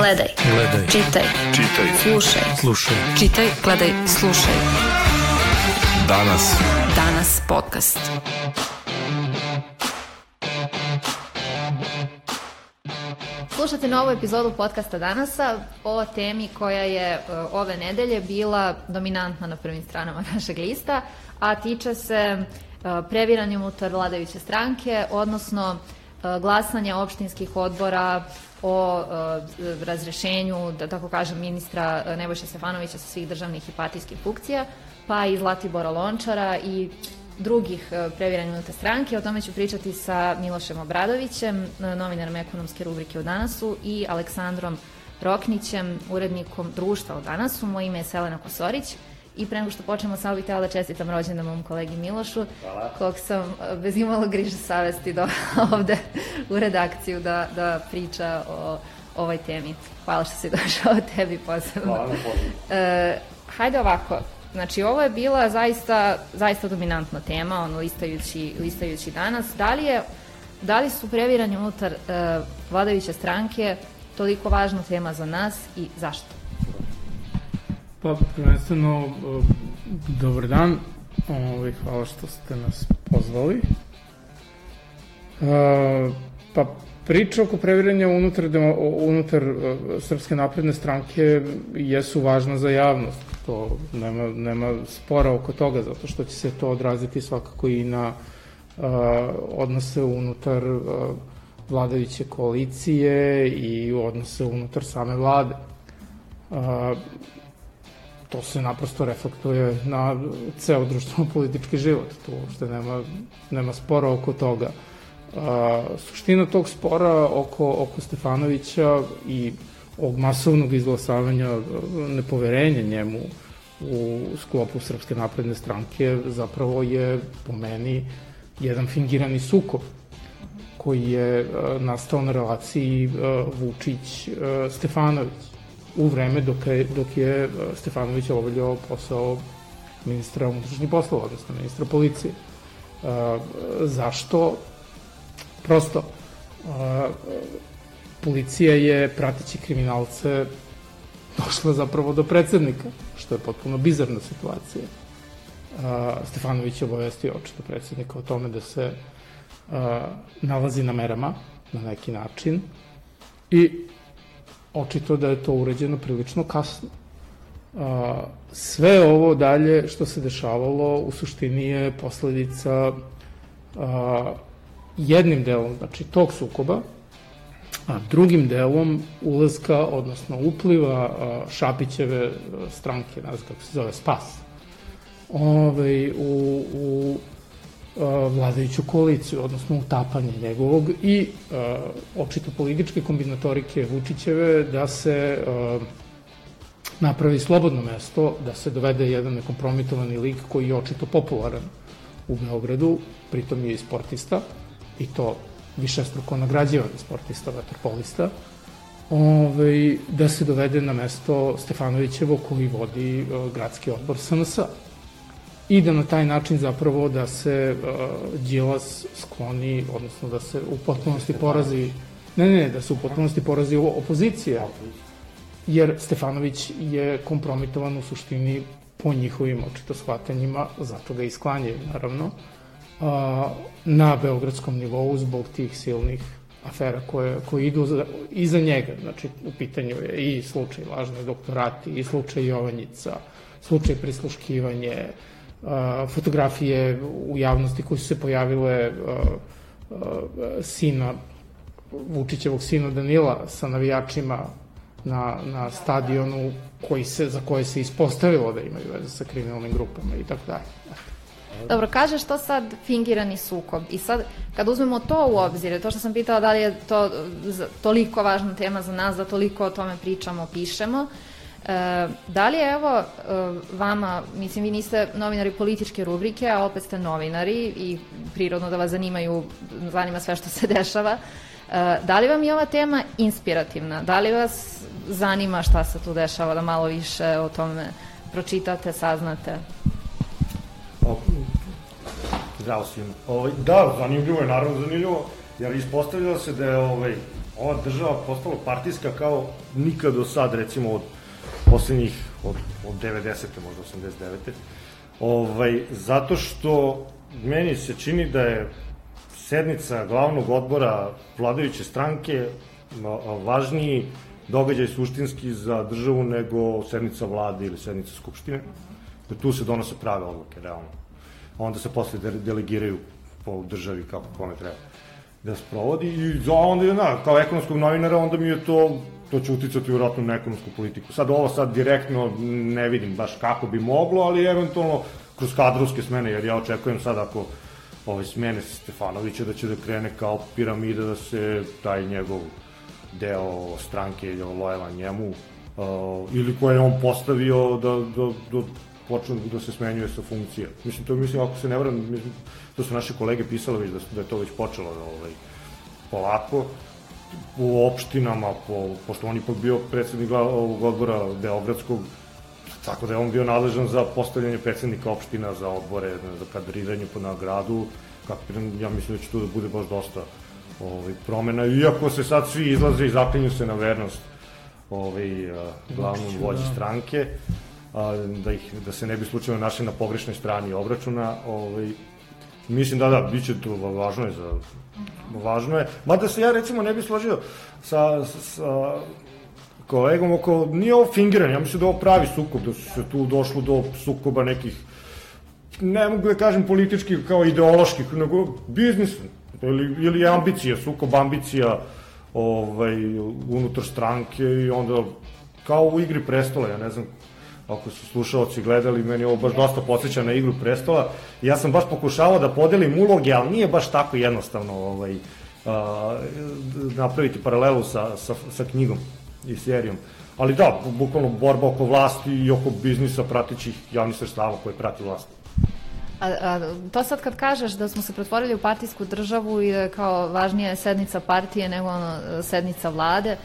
Gledaj. Gledaj. Čitaj. Čitaj. Slušaj. Slušaj. Čitaj, gledaj, slušaj. Danas. Danas podcast. Slušate novu epizodu podcasta Danasa o temi koja je uh, ove nedelje bila dominantna na prvim stranama našeg lista, a tiče se uh, previranja unutar vladajuće stranke, odnosno uh, glasanja opštinskih odbora o razrešenju, da tako kažem, ministra Nebojša Stefanovića sa svih državnih i partijskih funkcija, pa i Zlatibora Lončara i drugih previranja unutar stranke. O tome ću pričati sa Milošem Obradovićem, novinarom ekonomske rubrike u Danasu i Aleksandrom Roknićem, urednikom društva u Danasu. Moje ime je Selena Kosorić. I pre nego što počnemo, samo bih htjela da čestitam rođendan mom kolegi Milošu, Hvala. kog sam bez imalo griže savesti do ovde u redakciju da, da priča o ovoj temi. Hvala što si došao tebi posebno. Hvala na pozivu. E, hajde ovako, znači ovo je bila zaista, zaista dominantna tema, ono listajući, listajući danas. Da li, je, da li su previranje unutar e, vladajuće stranke toliko važna tema za nas i zašto? Pa, prvenstveno, e, dobar dan. Ovaj, hvala što ste nas pozvali. E, pa, priča oko previranja unutar, unutar e, Srpske napredne stranke jesu važna za javnost. To nema, nema spora oko toga, zato što će se to odraziti svakako i na e, odnose unutar e, vladajuće koalicije i odnose unutar same vlade. E, to se naprosto reflektuje na ceo društveno-politički život. Tu uopšte nema, nema spora oko toga. A, suština tog spora oko, oko Stefanovića i ovog masovnog izglasavanja nepoverenja njemu u sklopu Srpske napredne stranke zapravo je po meni jedan fingirani sukob koji je a, nastao na relaciji a, Vučić-Stefanović u vreme dok je, dok je Stefanović obavljao posao ministra unutrašnjih poslova, odnosno ministra policije. Zašto? Prosto, a, policija je, pratići kriminalce, došla zapravo do predsednika, što je potpuno bizarna situacija. A, Stefanović je obavestio očito predsednika o tome da se a, nalazi na merama na neki način i očito da je to urađeno prilično kasno. A, sve ovo dalje što se dešavalo u suštini je posledica a, jednim delom, znači tog sukoba, a drugim delom ulazka, odnosno upliva Šapićeve stranke, ne znam kako se zove, SPAS, ove, u, u vladajuću koaliciju, odnosno utapanje njegovog i očito političke kombinatorike Vučićeve da se napravi slobodno mesto, da se dovede jedan nekompromitovani lik koji je očito popularan u Beogradu, pritom je i sportista, i to višestruko nagrađivan sportista, vaterpolista, ove, da se dovede na mesto Stefanovićevo koji vodi uh, gradski odbor SNS-a i da na taj način zapravo da se uh, Đilas skloni, odnosno da se u potpunosti porazi, ne, ne, da se u potpunosti porazi opozicija, jer Stefanović je kompromitovan u suštini po njihovim očito shvatanjima, zato ga isklanjaju naravno, uh, na beogradskom nivou zbog tih silnih afera koje, koje idu za, iza njega. Znači, u pitanju je i slučaj lažne doktorati, i slučaj Jovanjica, slučaj prisluškivanje, fotografije u javnosti koje su se pojavile sina, Vučićevog sina Danila sa navijačima na, na stadionu koji se, za koje se ispostavilo da imaju veze sa kriminalnim grupama i tako dalje. Dobro, kažeš to sad fingirani sukob i sad kad uzmemo to u obzir, to što sam pitala da li je to toliko važna tema za nas, da toliko o tome pričamo, pišemo, E, da li je evo vama, mislim vi niste novinari političke rubrike, a opet ste novinari i prirodno da vas zanimaju, zanima sve što se dešava. E, da li vam je ova tema inspirativna? Da li vas zanima šta se tu dešava, da malo više o tome pročitate, saznate? Zdravo svima. Ovaj, da, zanimljivo je, naravno zanimljivo, jer ispostavljalo se da je ovaj, ova država postala partijska kao nikad do sad, recimo od poslednjih, od, od 90. možda 89. Ovaj, zato što meni se čini da je sednica glavnog odbora vladajuće stranke važniji događaj suštinski za državu nego sednica vlade ili sednica skupštine. Tu se donose prave odluke, realno. Onda se posle delegiraju po državi kako kome treba da sprovodi i za onda, na, kao ekonomskog novinara, onda mi je to, to će uticati vjerojatno na ekonomsku politiku. Sad ovo sad direktno ne vidim baš kako bi moglo, ali eventualno kroz kadrovske smene, jer ja očekujem sad ako ove smene Stefanovića da će da krene kao piramida da se taj njegov deo stranke je lojalan njemu uh, ili koje je on postavio da, da, da počne da se smenjuje sa funkcije. Mislim, to mislim, ako se ne vram, mislim, to su naše kolege pisali već da, da je to već počelo da, ovaj, polako u opštinama, po, pošto on ipak bio predsednik ovog odbora Beogradskog, tako da je on bio nadležan za postavljanje predsednika opština, za odbore, za kadriranje po nagradu, kako, ja mislim da će tu da bude baš dosta ovaj, promena, iako se sad svi izlaze i zapinju se na vernost ovaj, glavnom vođi da. stranke, a, da, ih, da se ne bi slučajno našli na pogrešnoj strani obračuna, ovaj, mislim da da, bit će to važno je za važno je, mada se ja recimo ne bi složio sa, sa kolegom oko, nije ovo fingiranje, ja mislim da ovo pravi sukob, da su se tu došlo do sukoba nekih ne mogu da kažem političkih kao ideoloških, nego biznis, ili, ili ambicija, sukob ambicija ovaj, unutar stranke i onda kao u igri prestola, ja ne znam ako su slušalci gledali, meni ovo baš dosta podsjeća na igru prestola. Ja sam baš pokušavao da podelim uloge, ali nije baš tako jednostavno ovaj, a, napraviti paralelu sa, sa, sa knjigom i serijom. Ali da, bukvalno borba oko vlasti i oko biznisa pratićih javnih sredstava koje prati vlast. A, a, to sad kad kažeš da smo se pretvorili u partijsku državu i da kao važnija je sednica partije nego ono, sednica vlade,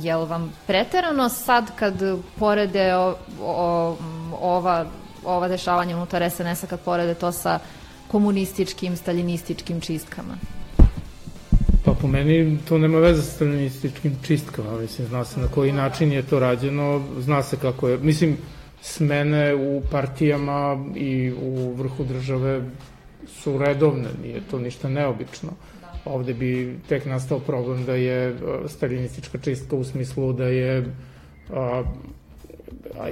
je li vam preterano sad kad porede o, o, ova, ova dešavanja unutar SNS-a, kad porede to sa komunističkim, staljinističkim čistkama? Pa po meni to nema veze sa staljinističkim čistkama, mislim, zna se na koji način je to rađeno, zna se kako je, mislim, smene u partijama i u vrhu države su redovne, nije to ništa neobično ovde bi tek nastao problem da je stalinistička čistka u smislu da je a,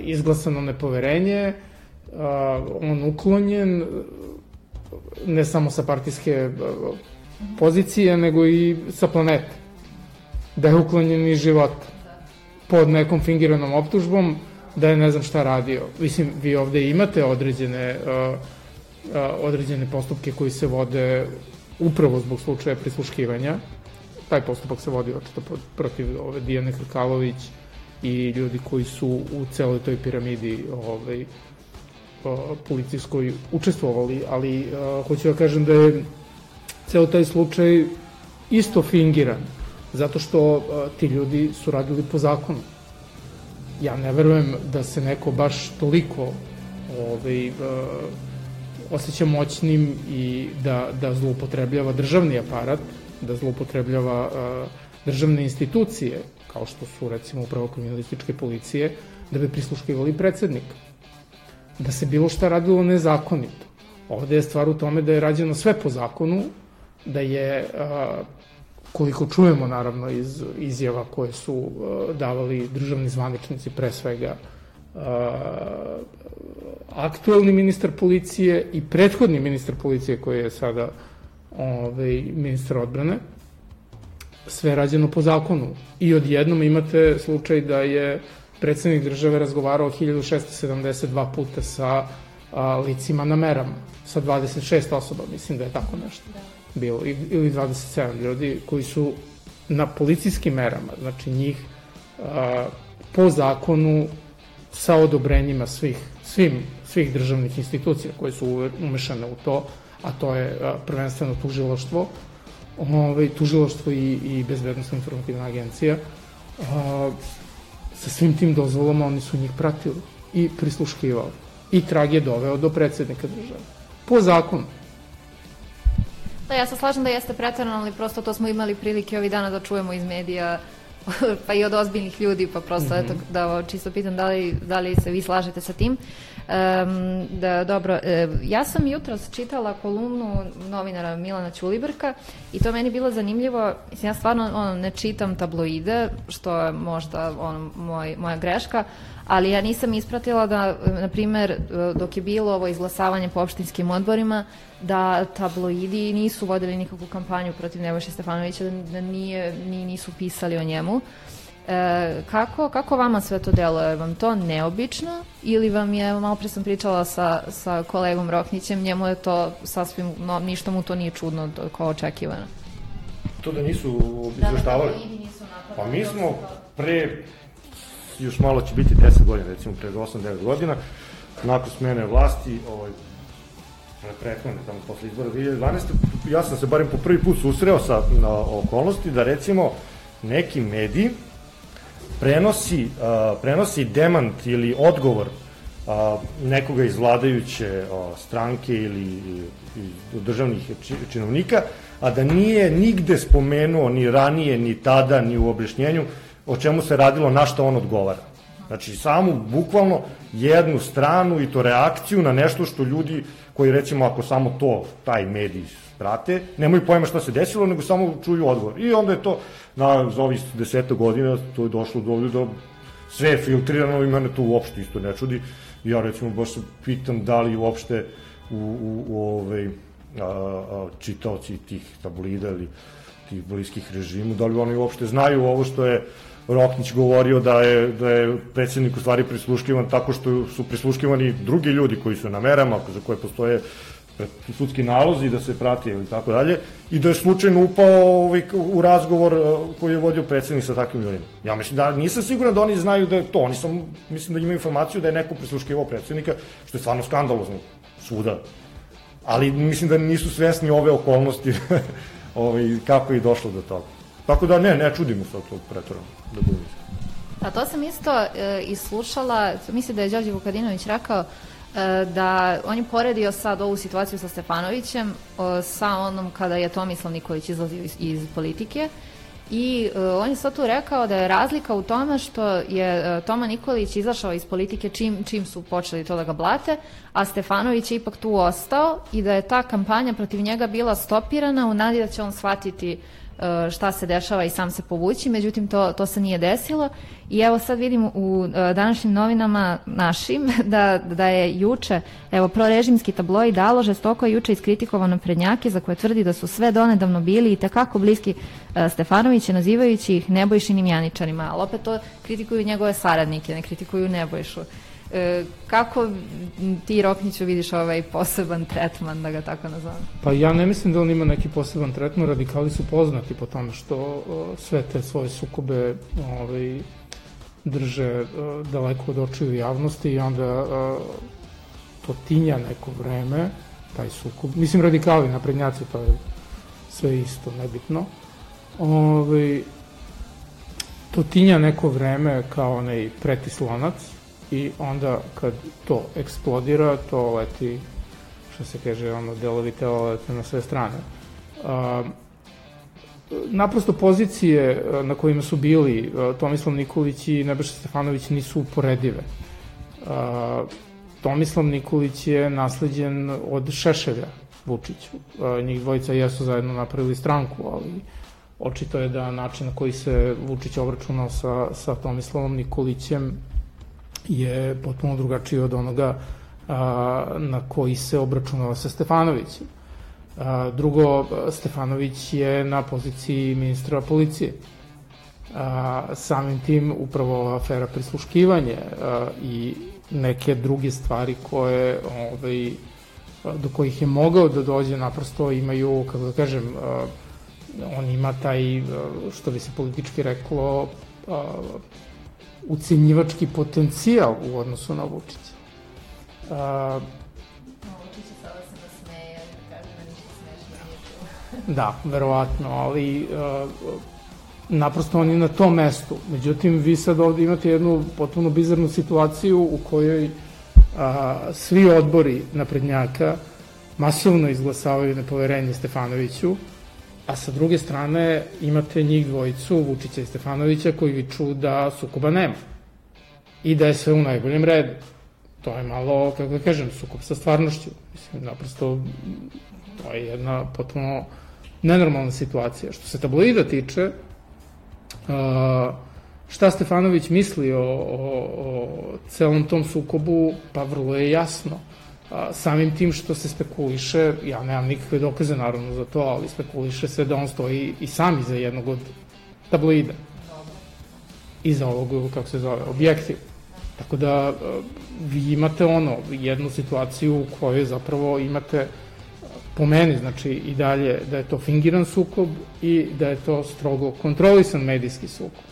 izglasano nepoverenje, a, on uklonjen ne samo sa partijske pozicije, nego i sa planete. Da je uklonjen iz života pod nekom fingiranom optužbom, da je ne znam šta radio. Mislim, vi ovde imate određene, uh, uh, određene postupke koji se vode upravo zbog slučaja prisluškivanja. Taj postupak se vodi očito protiv ove Dijane Hrkalović i ljudi koji su u celoj toj piramidi ovaj, policijskoj učestvovali, ali hoću da kažem da je ceo taj slučaj isto fingiran, zato što ti ljudi su radili po zakonu. Ja ne verujem da se neko baš toliko ovaj, osjeća moćnim i da, da zloupotrebljava državni aparat, da zloupotrebljava uh, državne institucije, kao što su recimo upravo kriminalističke policije, da bi prisluškivali predsednika. Da se bilo šta radilo nezakonito. Ovde je stvar u tome da je rađeno sve po zakonu, da je, koliko čujemo naravno iz izjava koje su davali državni zvaničnici, pre svega aktuelni ministar policije i prethodni ministar policije koji je sada ovaj, ministar odbrane, sve rađeno po zakonu. I odjednom imate slučaj da je predsednik države razgovarao 1672 puta sa a, licima na merama, sa 26 osoba, mislim da je tako nešto bilo, ili 27 ljudi koji su na policijskim merama, znači njih a, po zakonu sa odobrenjima svih, svim, svih državnih institucija koje su umešane u to, a to je prvenstveno tužiloštvo, ovaj, tužiloštvo i, i bezbednostna informativna agencija, a, sa svim tim dozvolama oni su njih pratili i prisluškivali. I trag je doveo do predsednika države. Po zakonu. Da, ja se slažem da jeste pretarano, ali prosto to smo imali prilike ovih dana da čujemo iz medija pa i od ozbiljnih ljudi, pa prosto mm -hmm. eto, da čisto pitam da li, da li se vi slažete sa tim. Um, da, dobro, e, ja sam jutros čitala kolumnu novinara Milana Ćulibrka i to meni bilo zanimljivo. Mislim, ja stvarno ono, ne čitam tabloide, što je možda ono, moj, moja greška, ali ja nisam ispratila da, na primer, dok je bilo ovo izglasavanje po opštinskim odborima, da tabloidi nisu vodili nikakvu kampanju protiv Nebojše Stefanovića, da, da nije, ni, nisu pisali o njemu. E, kako, kako vama sve to deluje? Vam to neobično ili vam je, malo pre sam pričala sa, sa kolegom Roknićem, njemu je to sasvim, no, ništa mu to nije čudno kao očekivano? To da nisu izveštavali? Da, da, nisu Pa mi smo pre, još malo će biti 10 godina, recimo pre 8-9 godina, nakon smene vlasti, ovaj, prethodne, tamo posle izbora 2012. Ja sam se barem po prvi put susreo sa na, okolnosti da recimo neki mediji prenosi, uh, prenosi demant ili odgovor uh, nekoga iz vladajuće uh, stranke ili iz državnih činovnika, a da nije nigde spomenuo ni ranije, ni tada, ni u objašnjenju o čemu se radilo, na što on odgovara. Znači, samo, bukvalno, jednu stranu i to reakciju na nešto što ljudi koji, recimo, ako samo to, taj medij prate, nemaju pojma šta se desilo, nego samo čuju odgovor. I onda je to, na, za ovih deseta godina, to je došlo do ovdje da sve je filtrirano i mene to uopšte isto ne čudi. Ja, recimo, baš se pitam da li uopšte u, u, u ovaj, a, a, čitaoci tih tablida ili tih bliskih režimu, da li oni uopšte znaju ovo što je Roknić govorio da je, da je predsednik u stvari prisluškivan tako što su prisluškivani drugi ljudi koji su na merama, za koje postoje sudski nalozi da se prati ili tako dalje i da je slučajno upao ovaj, u razgovor eh, koji je vodio predsednik sa takvim ljudima. Ja mislim da nisam siguran da oni znaju da je to, oni sam, mislim da imaju informaciju da je neko prisluškivao predsednika, što je stvarno skandalozno svuda. Ali mislim da nisu svesni ove okolnosti ovaj, kako je došlo do toga. Tako da ne, ne čudimo se to pretorano, da budem A to sam isto e, islušala, mislim da je Đorđe Vukadinović rekao, e, da on je poredio sad ovu situaciju sa Stefanovićem o, sa onom kada je Tomislav Nikolić izlazio iz, iz politike i uh, on je sad tu rekao da je razlika u tome što je uh, Toma Nikolić izašao iz politike čim, čim su počeli to da ga blate, a Stefanović je ipak tu ostao i da je ta kampanja protiv njega bila stopirana u nadi da će on shvatiti E, šta se dešava i sam se povući, međutim to, to se nije desilo i evo sad vidim u e, današnjim novinama našim da, da je juče, evo prorežimski tabloid dalo žestoko je juče iskritikovano prednjake za koje tvrdi da su sve donedavno bili i tekako bliski e, Stefanoviće nazivajući ih Nebojšinim janičarima, ali opet to kritikuju njegove saradnike, ne kritikuju Nebojšu. E, kako ti Rokniću vidiš ovaj poseban tretman, da ga tako nazovem? Pa ja ne mislim da on ima neki poseban tretman, radikali su poznati po tome što uh, sve te svoje sukobe ovaj, drže uh, daleko od očiju javnosti i onda to tinja neko vreme, taj sukob. Mislim, radikali, naprednjaci, to je sve isto, nebitno. Ovaj, to tinja neko vreme kao onaj pretislonac, i onda kad to eksplodira, to leti, što se kaže, ono, delovi tela lete na sve strane. A, naprosto pozicije na kojima su bili Tomislav Nikolić i Nebojša Stefanović nisu uporedive. A, Tomislav Nikolić je nasleđen od Šešelja Vučiću. Njih dvojica jesu zajedno napravili stranku, ali očito je da način na koji se Vučić obračunao sa, sa Tomislavom Nikolićem je potpuno drugačiji od onoga a, na koji se obračunava sa Stefanovićem. A, drugo, Stefanović je na poziciji ministra policije. A, samim tim upravo afera prisluškivanje a, i neke druge stvari koje ovaj, do kojih je mogao da dođe naprosto imaju, kako da kažem, a, on ima taj, što bi se politički reklo, a, ucenjivački potencijal u odnosu na Vučića. A, Da, verovatno, ali uh, naprosto on je na tom mestu. Međutim, vi sad ovde imate jednu potpuno bizarnu situaciju u kojoj uh, svi odbori naprednjaka masovno izglasavaju nepoverenje Stefanoviću, a sa druge strane imate njih dvojicu, Vučića i Stefanovića, koji viču da sukoba nema i da je sve u najboljem redu. To je malo, kako da kažem, sukob sa stvarnošću. Mislim, naprosto, to je jedna potpuno nenormalna situacija. Što se tabloida tiče, šta Stefanović misli o, o, o celom tom sukobu, pa vrlo je jasno. Samim tim što se spekuliše, ja nemam nikakve dokaze naravno za to, ali spekuliše se da on stoji i sam iza jednog od tabloida. Iza ovog, kako se zove, objektiv. Tako da vi imate ono, jednu situaciju u kojoj zapravo imate po meni, znači i dalje da je to fingiran sukob i da je to strogo kontrolisan medijski sukob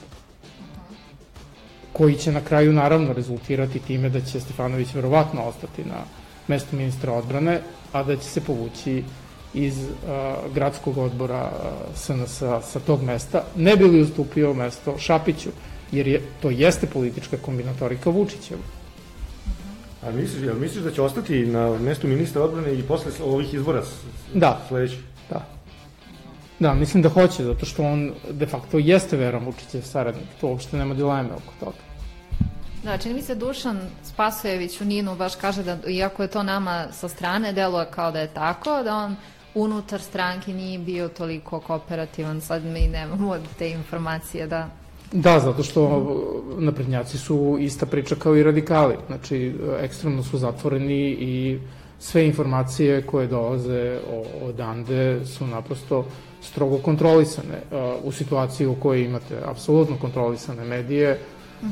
koji će na kraju naravno rezultirati time da će Stefanović verovatno ostati na mesto ministra odbrane, a da će se povući iz uh, gradskog odbora uh, SNS sa tog mesta, ne bi li ustupio mesto Šapiću, jer je, to jeste politička kombinatorika Vučićeva. A misliš, jel misliš da će ostati na mestu ministra odbrane i posle ovih izbora da. sledeći? Da. Da, mislim da hoće, zato što on de facto jeste veran Vučićev saradnik, to uopšte nema dileme oko toga. Da, čini mi se Dušan Spasojević u Ninu baš kaže da, iako je to nama sa strane, deluje kao da je tako, da on unutar stranke nije bio toliko kooperativan, sad mi nemamo te informacije da... Da, zato što naprednjaci su ista priča kao i radikali, znači ekstremno su zatvoreni i sve informacije koje dolaze od Ande su naprosto strogo kontrolisane. U situaciji u kojoj imate apsolutno kontrolisane medije.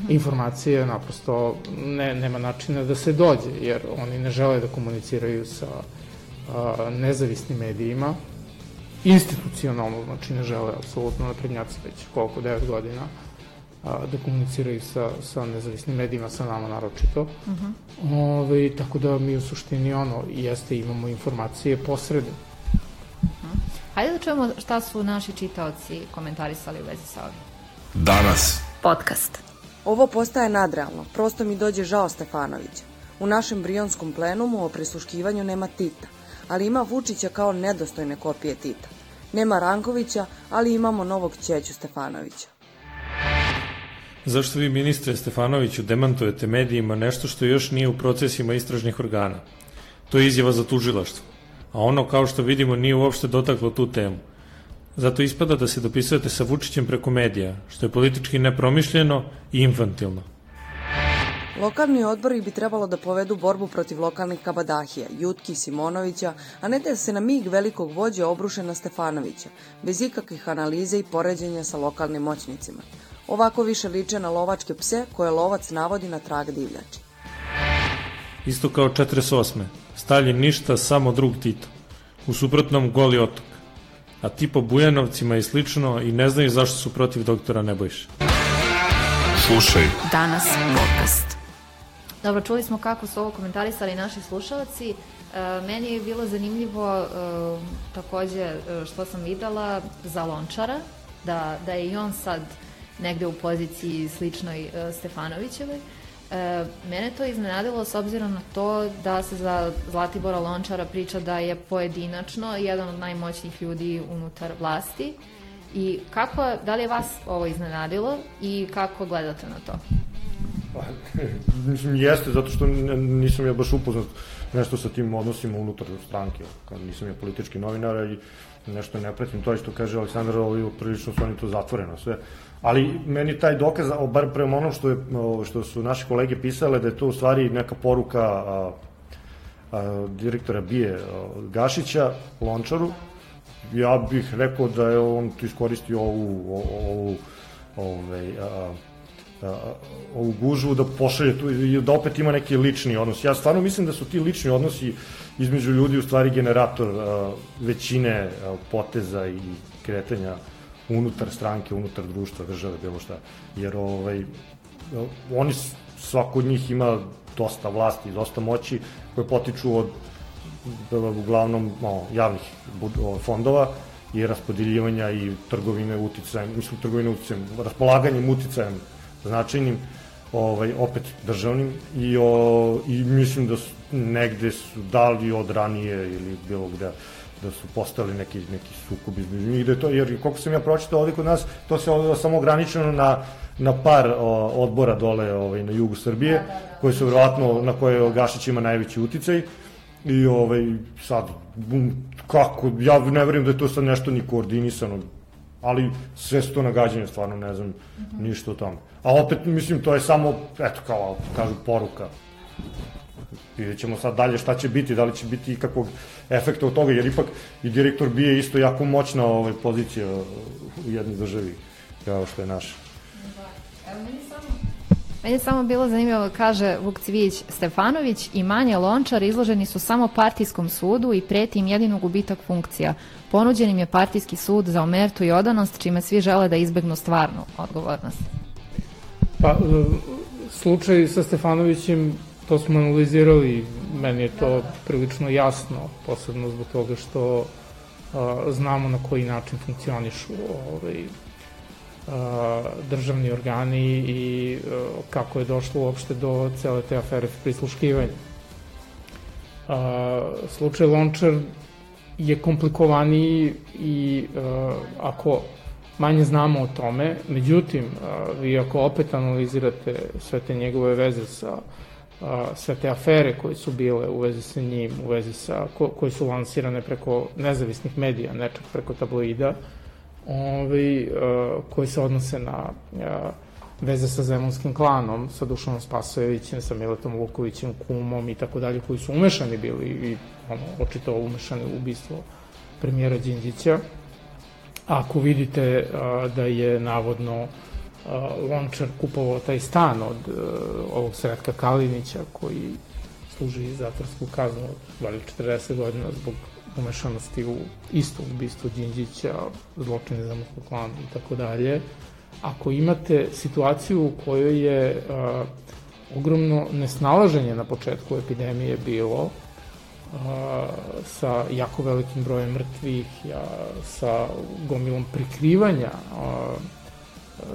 Informacije naprosto ne, nema načina da se dođe, jer oni ne žele da komuniciraju sa a, nezavisnim medijima, institucionalno, znači ne žele apsolutno naprednjaci već koliko, 9 godina, a, da komuniciraju sa, sa nezavisnim medijima, sa nama naročito. Uh mhm. -huh. Ove, tako da mi u suštini ono, jeste, imamo informacije posredne. Uh mhm. -huh. Hajde da čujemo šta su naši čitaoci komentarisali u vezi sa ovim. Danas. Podcast. Ovo postaje nadrealno, prosto mi dođe žao Stefanovića. U našem brionskom plenumu o prisluškivanju nema Tita, ali ima Vučića kao nedostojne kopije Tita. Nema Rankovića, ali imamo novog Ćeću Stefanovića. Zašto vi, ministre Stefanoviću, demantujete medijima nešto što još nije u procesima istražnih organa? To je izjava za tužilaštvo. A ono, kao što vidimo, nije uopšte dotaklo tu temu. Zato ispada da se dopisujete sa Vučićem preko medija, što je politički nepromišljeno i infantilno. Lokalni odbori bi trebalo da povedu borbu protiv lokalnih kabadahija, Jutki, Simonovića, a ne da se na mig velikog vođa obruše na Stefanovića, bez ikakvih analize i poređenja sa lokalnim moćnicima. Ovako više liče na lovačke pse koje lovac navodi na trag divljači. Isto kao 48. Stalin ništa, samo drug Tito. U suprotnom goli otok a ti po Bujanovcima i slično i ne znaju zašto su protiv doktora Nebojša. Slušaj. Danas podcast. Dobro, čuli smo kako su ovo komentarisali naši slušalci. E, meni je bilo zanimljivo e, takođe e, što sam videla za Lončara, da, da je i on sad negde u poziciji sličnoj Stefanovićevoj. E, mene to iznenadilo s obzirom na to da se za Zlatibora Lončara priča da je pojedinačno jedan od najmoćnijih ljudi unutar vlasti. I kako, da li je vas ovo iznenadilo i kako gledate na to? Pa, mislim, jeste, zato što nisam ja baš upoznat nešto sa tim odnosima unutar stranke, kao nisam ja politički novinar i nešto ne pratim, to je što kaže Aleksandar, ovo prilično su oni to zatvoreno sve, ali meni taj dokaz, bar prema onom što, je, što su naše kolege pisale, da je to u stvari neka poruka a, a, direktora Bije a, Gašića, Lončaru, ja bih rekao da je on iskoristio ovu, ovu, ovaj, a, ovu gužvu da pošalje tu i da opet ima neki lični odnos. Ja stvarno mislim da su ti lični odnosi između ljudi u stvari generator a, većine a, poteza i kretanja unutar stranke, unutar društva, države, bilo šta. Jer ovaj, oni, svako od njih ima dosta vlasti, dosta moći koje potiču od uglavnom no, javnih fondova i raspodeljivanja i trgovine uticajem, mislim trgovine uticajem, raspolaganjem uticajem značajnim ovaj, opet državnim i, o, i mislim da su, negde su dali od ranije ili bilo gde da su postali neki, neki sukob između njih, da je to, jer koliko sam ja pročitao ovde kod nas, to se ovde samo ograničeno na, na par o, odbora dole ovaj, na jugu Srbije, da, da, da. koji su verovatno, na koje Gašić ima najveći uticaj, i ovaj, sad, kako, ja ne verujem da je to sad nešto ni koordinisano, ali sve su to nagađanje, stvarno ne znam mm -hmm. ništa o tome. A opet, mislim, to je samo, eto, kao, kažu, poruka. Vidjet ćemo sad dalje šta će biti, da li će biti ikakvog efekta od toga, jer ipak i direktor bije isto jako moćna ovaj, pozicija u jednoj državi, kao što je naša. Evo, meni samo Meni je samo bilo zanimljivo, kaže Vuk Cvijić Stefanović i Manje Lončar izloženi su samo partijskom sudu i preti im jedino gubitak funkcija. Ponuđen im je partijski sud za omertu i odanost, čime svi žele da izbegnu stvarnu odgovornost. Pa, e, slučaj sa Stefanovićem, to smo analizirali, meni je to prilično jasno, posebno zbog toga što a, znamo na koji način funkcionišu ovaj, a, državni organi i a, kako je došlo uopšte do cele te afere prisluškivanja. A, slučaj Lončar je komplikovaniji i a, ako manje znamo o tome, međutim, a, vi ako opet analizirate sve te njegove veze sa a, sve te afere koje su bile u vezi sa njim, u vezi sa, ko, koje su lansirane preko nezavisnih medija, nečak preko tabloida, ovaj, koji se odnose na veze sa Zemunskim klanom, sa Dušanom Spasojevićem, sa Miletom Vukovićem, Kumom i tako dalje, koji su umešani bili i ono, očito umešani u ubistvo premijera Đinđića. Ako vidite a, da je navodno a, Lončar kupovao taj stan od a, ovog Sretka Kalinića koji služi zatvorsku kaznu od 40 godina zbog umešanosti u isto ubistvo Đinđića, zločine za klanu i tako dalje, ako imate situaciju u kojoj je a, ogromno nesnalaženje na početku epidemije bilo, a, sa jako velikim brojem mrtvih, ja, sa gomilom prikrivanja a,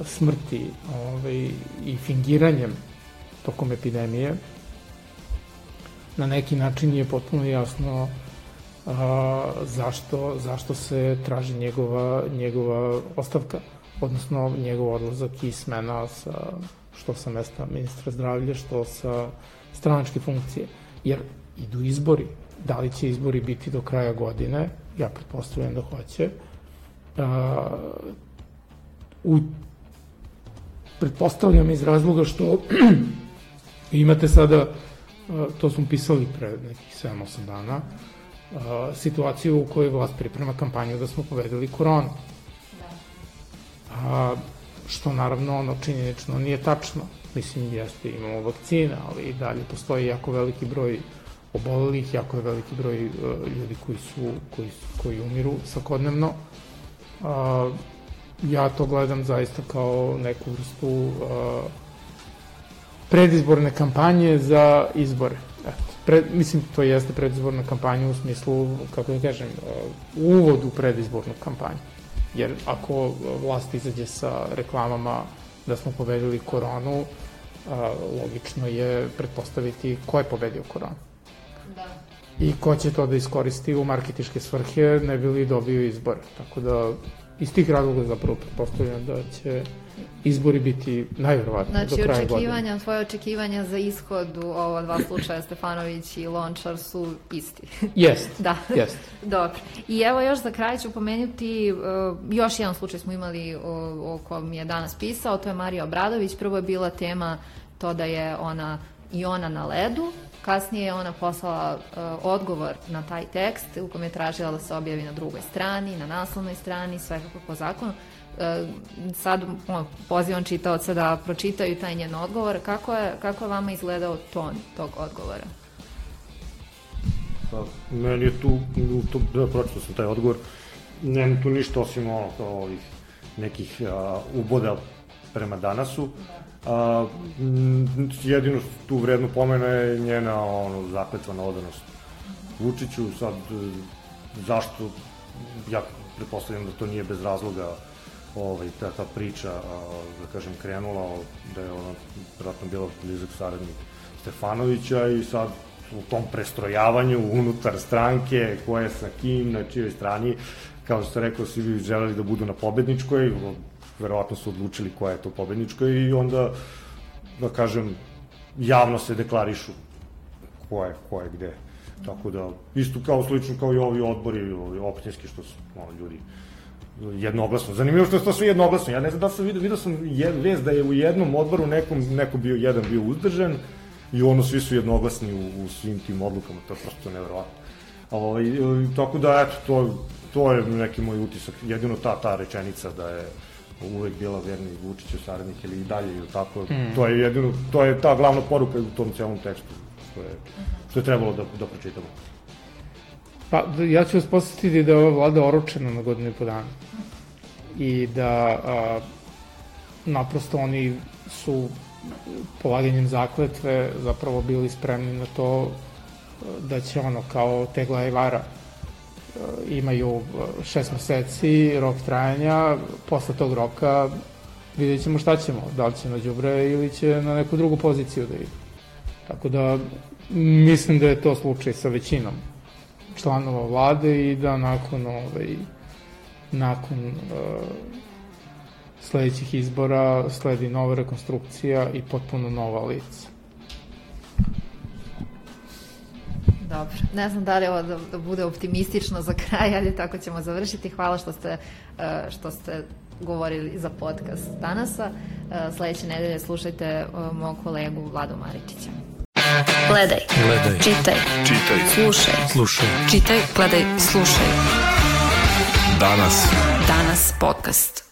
smrti ovaj, i fingiranjem tokom epidemije, na neki način je potpuno jasno a, zašto, zašto se traži njegova, njegova ostavka, odnosno njegov odlazak i smena sa, što sa mesta ministra zdravlja, što sa stranačke funkcije. Jer idu izbori. Da li će izbori biti do kraja godine? Ja pretpostavljam da hoće. A, u, pretpostavljam iz razloga što imate sada, to smo pisali pre nekih 7-8 dana, situaciju u kojoj vlast priprema kampanju da smo povedali koronu. A, što naravno ono činjenično nije tačno. Mislim, jeste, imamo vakcine, ali i dalje postoji jako veliki broj obolelih, jako je veliki broj ljudi koji su, koji, koji umiru svakodnevno. A, ja to gledam zaista kao neku vrstu uh, predizborne kampanje za izbore. Eto pred, mislim, to jeste predizborna kampanja u smislu, kako da kažem, uh, uvod u predizbornu kampanju. Jer ako vlast izađe sa reklamama da smo pobedili koronu, uh, logično je pretpostaviti ko je pobedio koronu. Da. I ko će to da iskoristi u marketiške svrhe, ne bi li dobio izbor. Tako da, iz tih razloga zapravo pretpostavljam da će izbori biti najverovatnije znači, do kraja godine. Znači, očekivanja, tvoje očekivanja za ishod u ova dva slučaja Stefanović i Lončar su isti. Jest, da. jest. Dobro. I evo još za kraj ću pomenuti, uh, još jedan slučaj smo imali o, o kom je danas pisao, to je Marija Obradović. Prvo je bila tema to da je ona i ona na ledu, Kasnije je ona poslala uh, odgovor na taj tekst u kome je tražila da se objavi na drugoj strani, na naslovnoj strani, sve kako po zakonu. E, sad on, pozivam čitaoca da pročitaju taj njen odgovor. Kako je, kako je vama izgledao ton tog odgovora? Pa, meni je tu, tu da pročitao sam taj odgovor, nemam tu ništa osim ono, kao ovih nekih a, uboda prema danasu. A, jedino tu vrednu pomena je njena ono, zakletva na odanost Vučiću, sad zašto, ja pretpostavljam da to nije bez razloga ovaj, ta, ta priča, da kažem, krenula, da je ona vratno bila blizak saradnik Stefanovića i sad u tom prestrojavanju unutar stranke, ko je sa kim, na čijoj strani, kao što ste rekao, svi bi želeli da budu na pobedničkoj, verovatno su odlučili koja je to pobednička i onda, da kažem, javno se deklarišu ko je, ko je gde. Tako da, isto kao slično kao i ovi odbori, ovi općinski, što su ono, ljudi jednoglasno. Zanimljivo što to sve jednoglasno. Ja ne znam da sam vidio, vidio sam jed, vez da je u jednom odboru nekom, neko bio, jedan bio uzdržan i ono svi su jednoglasni u, u svim tim odlukama. To je prosto nevjerovatno. Ovaj, tako da, eto, to, to je neki moj utisak. Jedino ta, ta rečenica da je uvek bila verni Vučiću saradnik ili i dalje ili tako. Mm. To je jedino, to je ta glavna poruka u tom celom tekstu što je, što je trebalo da, da pročitamo. Pa, ja ću vas posjetiti da je ova vlada oročena na godinu i po dana. I da a, naprosto oni su polaganjem zakletve zapravo bili spremni na to da će ono kao tegla i vara imaju šest meseci rok trajanja, posle tog roka vidjet ćemo šta ćemo, da li će na džubre ili će na neku drugu poziciju da ide. Tako da mislim da je to slučaj sa većinom članova vlade i da nakon ovaj, nakon uh, sledećih izbora sledi nova rekonstrukcija i potpuno nova lica. Dobro, ne znam da li ovo da, da bude optimistično za kraj, ali tako ćemo završiti. Hvala što ste, uh, što ste govorili za podcast danasa. Uh, sledeće nedelje slušajte uh, mog kolegu Vladu Maričića. Gledaj. Gledaj. Čitaj. Čitaj. Slušaj. Slušaj. Čitaj, gledaj, slušaj. Danas. Danas podcast.